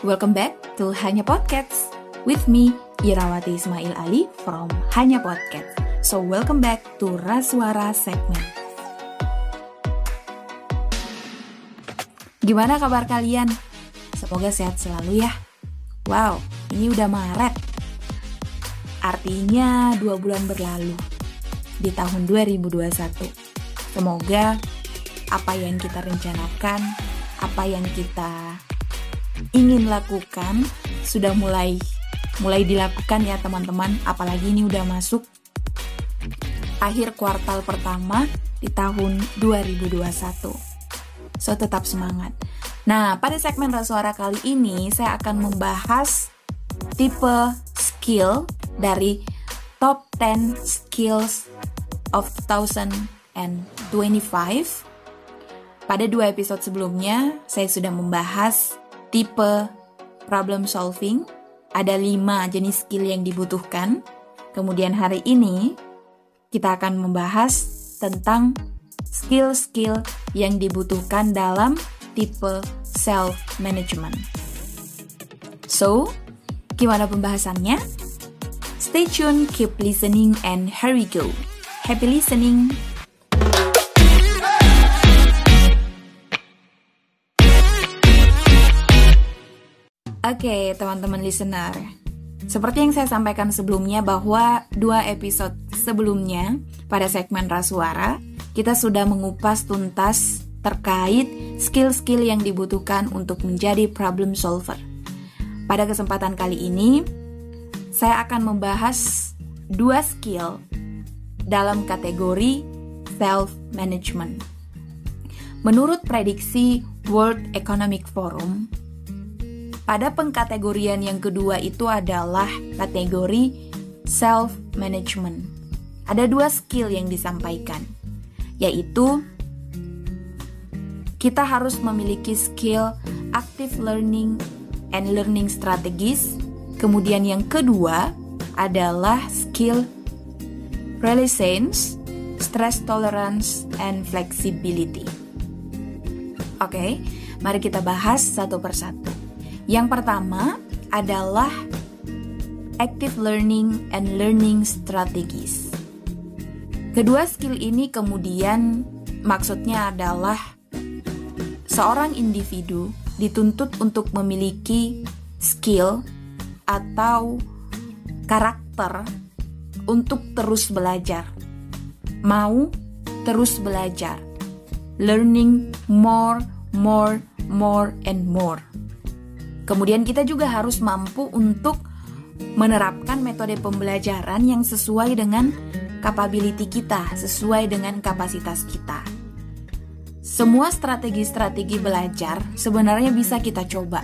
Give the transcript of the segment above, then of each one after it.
Welcome back to Hanya Podcast with me Irawati Ismail Ali from Hanya Podcast. So welcome back to Raswara segment. Gimana kabar kalian? Semoga sehat selalu ya. Wow, ini udah Maret. Artinya dua bulan berlalu di tahun 2021. Semoga apa yang kita rencanakan, apa yang kita ingin lakukan sudah mulai mulai dilakukan ya teman-teman. Apalagi ini udah masuk akhir kuartal pertama di tahun 2021. So tetap semangat. Nah, pada segmen Rasuara kali ini saya akan membahas tipe skill dari top 10 skills of 2025 pada dua episode sebelumnya, saya sudah membahas tipe problem solving. Ada lima jenis skill yang dibutuhkan. Kemudian hari ini, kita akan membahas tentang skill-skill yang dibutuhkan dalam tipe self-management. So, gimana pembahasannya? Stay tuned, keep listening, and here we go. Happy listening! Oke, teman-teman listener. Seperti yang saya sampaikan sebelumnya bahwa dua episode sebelumnya pada segmen Rasuara, kita sudah mengupas tuntas terkait skill-skill yang dibutuhkan untuk menjadi problem solver. Pada kesempatan kali ini, saya akan membahas dua skill dalam kategori self-management. Menurut prediksi World Economic Forum, pada pengkategorian yang kedua itu adalah kategori self-management. Ada dua skill yang disampaikan, yaitu kita harus memiliki skill active learning and learning strategies. Kemudian yang kedua adalah skill resilience, stress tolerance, and flexibility. Oke, mari kita bahas satu persatu. Yang pertama adalah active learning and learning strategies. Kedua skill ini kemudian maksudnya adalah seorang individu dituntut untuk memiliki skill atau karakter untuk terus belajar. Mau terus belajar. Learning more, more, more and more. Kemudian kita juga harus mampu untuk menerapkan metode pembelajaran yang sesuai dengan capability kita, sesuai dengan kapasitas kita. Semua strategi-strategi belajar sebenarnya bisa kita coba.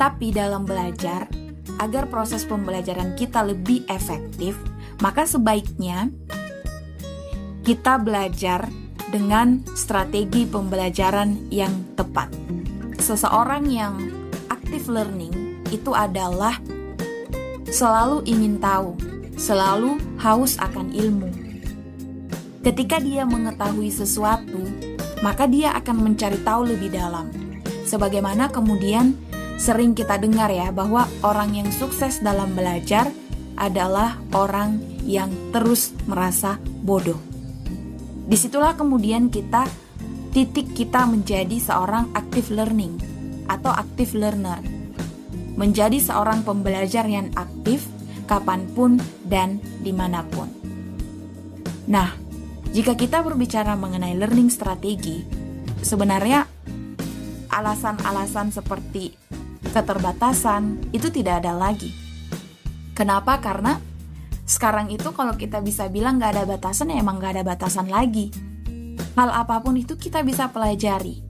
Tapi dalam belajar, agar proses pembelajaran kita lebih efektif, maka sebaiknya kita belajar dengan strategi pembelajaran yang tepat. Seseorang yang active learning itu adalah selalu ingin tahu, selalu haus akan ilmu. Ketika dia mengetahui sesuatu, maka dia akan mencari tahu lebih dalam. Sebagaimana kemudian sering kita dengar ya bahwa orang yang sukses dalam belajar adalah orang yang terus merasa bodoh. Di situlah kemudian kita titik kita menjadi seorang active learning atau active learner. Menjadi seorang pembelajar yang aktif kapan pun dan di mana pun. Nah, jika kita berbicara mengenai learning strategi, sebenarnya alasan-alasan seperti keterbatasan itu tidak ada lagi. Kenapa? Karena sekarang itu kalau kita bisa bilang nggak ada batasan ya emang nggak ada batasan lagi. Hal apa pun itu kita bisa pelajari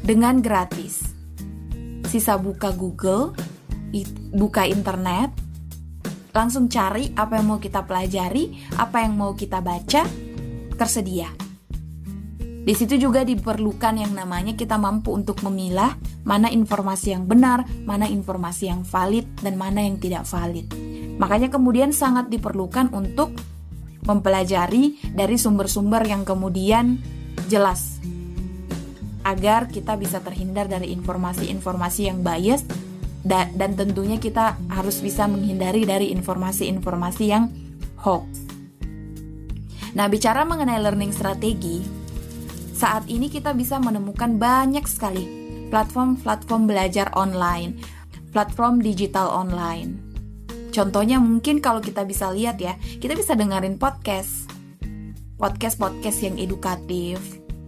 dengan gratis sisa buka Google, buka internet, langsung cari apa yang mau kita pelajari, apa yang mau kita baca, tersedia. Di situ juga diperlukan yang namanya kita mampu untuk memilah mana informasi yang benar, mana informasi yang valid, dan mana yang tidak valid. Makanya kemudian sangat diperlukan untuk mempelajari dari sumber-sumber yang kemudian jelas agar kita bisa terhindar dari informasi-informasi yang bias da dan tentunya kita harus bisa menghindari dari informasi-informasi yang hoax. Nah, bicara mengenai learning strategi, saat ini kita bisa menemukan banyak sekali platform-platform belajar online, platform digital online. Contohnya mungkin kalau kita bisa lihat ya, kita bisa dengerin podcast. Podcast-podcast yang edukatif,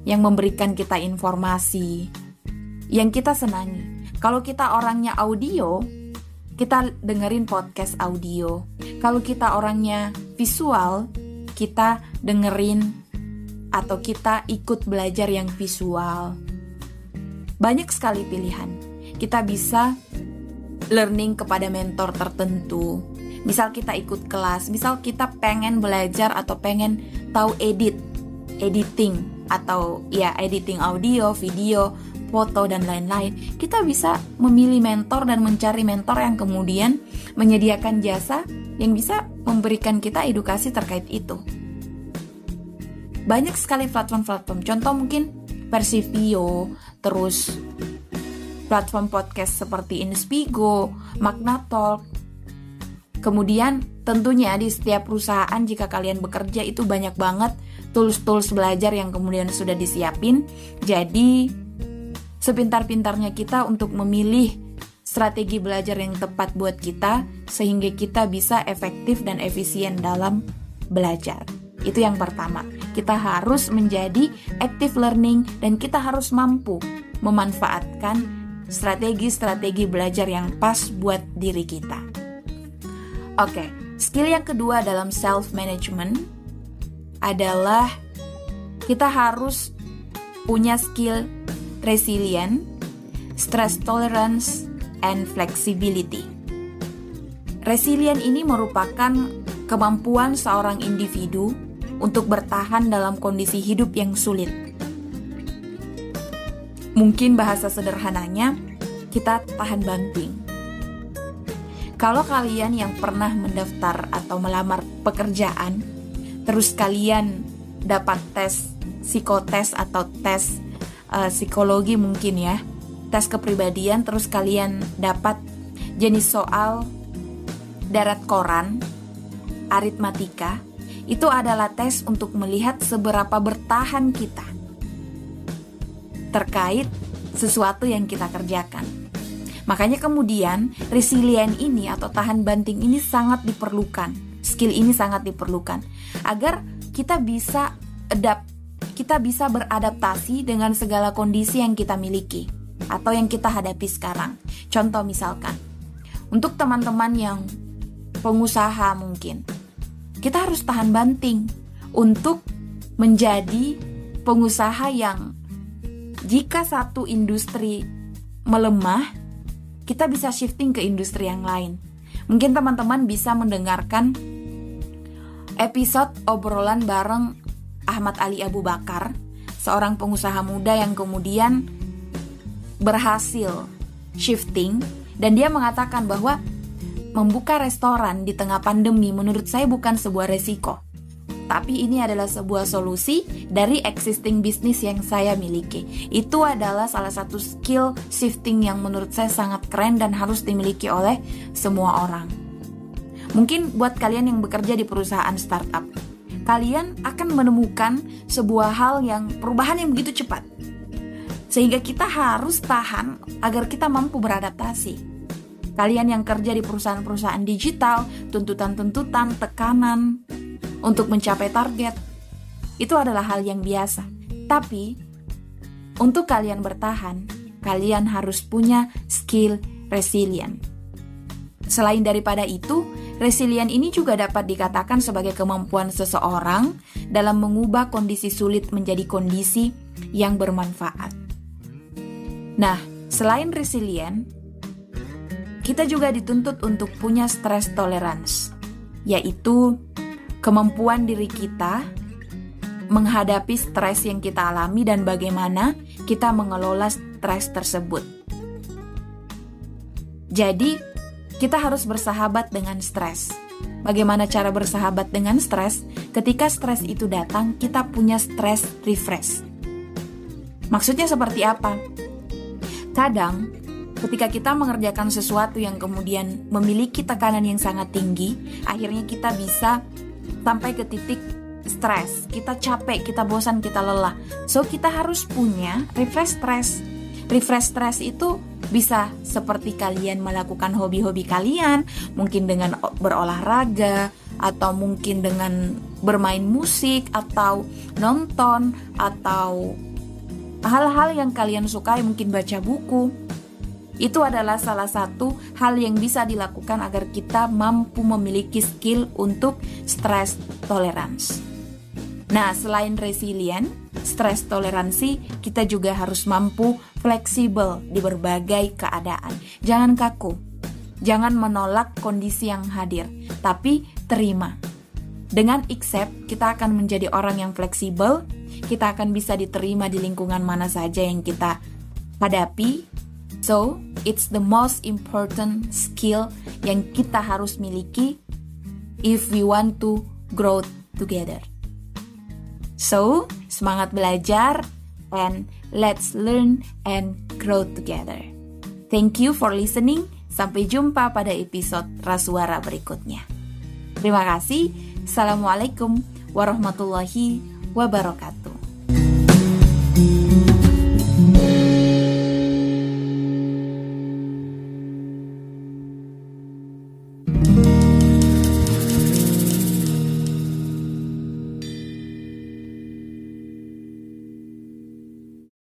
yang memberikan kita informasi, yang kita senangi. Kalau kita orangnya audio, kita dengerin podcast audio. Kalau kita orangnya visual, kita dengerin atau kita ikut belajar yang visual. Banyak sekali pilihan. Kita bisa learning kepada mentor tertentu. Misal kita ikut kelas, misal kita pengen belajar atau pengen tahu edit, editing atau ya editing audio, video, foto, dan lain-lain, kita bisa memilih mentor dan mencari mentor yang kemudian menyediakan jasa yang bisa memberikan kita edukasi terkait itu. Banyak sekali platform-platform, contoh mungkin Persivio, terus platform podcast seperti Inspigo, Magnatalk. Kemudian tentunya di setiap perusahaan jika kalian bekerja itu banyak banget tools-tools belajar yang kemudian sudah disiapin. Jadi sepintar-pintarnya kita untuk memilih strategi belajar yang tepat buat kita sehingga kita bisa efektif dan efisien dalam belajar. Itu yang pertama. Kita harus menjadi active learning dan kita harus mampu memanfaatkan strategi-strategi belajar yang pas buat diri kita. Oke, skill yang kedua dalam self management adalah kita harus punya skill resilient, stress tolerance, and flexibility. Resilient ini merupakan kemampuan seorang individu untuk bertahan dalam kondisi hidup yang sulit. Mungkin bahasa sederhananya, kita tahan banting. Kalau kalian yang pernah mendaftar atau melamar pekerjaan, terus kalian dapat tes psikotes atau tes uh, psikologi mungkin ya tes kepribadian terus kalian dapat jenis soal darat koran aritmatika itu adalah tes untuk melihat seberapa bertahan kita terkait sesuatu yang kita kerjakan. Makanya kemudian resilient ini atau tahan banting ini sangat diperlukan. Skill ini sangat diperlukan agar kita bisa adapt kita bisa beradaptasi dengan segala kondisi yang kita miliki atau yang kita hadapi sekarang. Contoh misalkan, untuk teman-teman yang pengusaha mungkin, kita harus tahan banting untuk menjadi pengusaha yang jika satu industri melemah, kita bisa shifting ke industri yang lain. Mungkin teman-teman bisa mendengarkan episode obrolan bareng Ahmad Ali Abu Bakar, seorang pengusaha muda yang kemudian berhasil shifting dan dia mengatakan bahwa membuka restoran di tengah pandemi menurut saya bukan sebuah resiko. Tapi ini adalah sebuah solusi dari existing bisnis yang saya miliki. Itu adalah salah satu skill shifting yang menurut saya sangat keren dan harus dimiliki oleh semua orang. Mungkin buat kalian yang bekerja di perusahaan startup, kalian akan menemukan sebuah hal yang perubahan yang begitu cepat. Sehingga kita harus tahan agar kita mampu beradaptasi. Kalian yang kerja di perusahaan-perusahaan digital, tuntutan-tuntutan, tekanan untuk mencapai target, itu adalah hal yang biasa. Tapi, untuk kalian bertahan, kalian harus punya skill resilient. Selain daripada itu, Resilient ini juga dapat dikatakan sebagai kemampuan seseorang dalam mengubah kondisi sulit menjadi kondisi yang bermanfaat. Nah, selain resilient, kita juga dituntut untuk punya stress tolerance, yaitu kemampuan diri kita menghadapi stres yang kita alami dan bagaimana kita mengelola stres tersebut. Jadi, kita harus bersahabat dengan stres. Bagaimana cara bersahabat dengan stres? Ketika stres itu datang, kita punya stres refresh. Maksudnya seperti apa? Kadang Ketika kita mengerjakan sesuatu yang kemudian memiliki tekanan yang sangat tinggi, akhirnya kita bisa sampai ke titik stres, kita capek, kita bosan, kita lelah. So kita harus punya refresh stress. Refresh stress itu bisa seperti kalian melakukan hobi-hobi kalian, mungkin dengan berolahraga atau mungkin dengan bermain musik atau nonton atau hal-hal yang kalian sukai, mungkin baca buku itu adalah salah satu hal yang bisa dilakukan agar kita mampu memiliki skill untuk stress tolerance. Nah, selain resilient, stress toleransi, kita juga harus mampu fleksibel di berbagai keadaan. Jangan kaku, jangan menolak kondisi yang hadir, tapi terima. Dengan accept, kita akan menjadi orang yang fleksibel, kita akan bisa diterima di lingkungan mana saja yang kita hadapi. So, it's the most important skill yang kita harus miliki if we want to grow together. So, semangat belajar and let's learn and grow together. Thank you for listening. Sampai jumpa pada episode Rasuara berikutnya. Terima kasih. Assalamualaikum warahmatullahi wabarakatuh.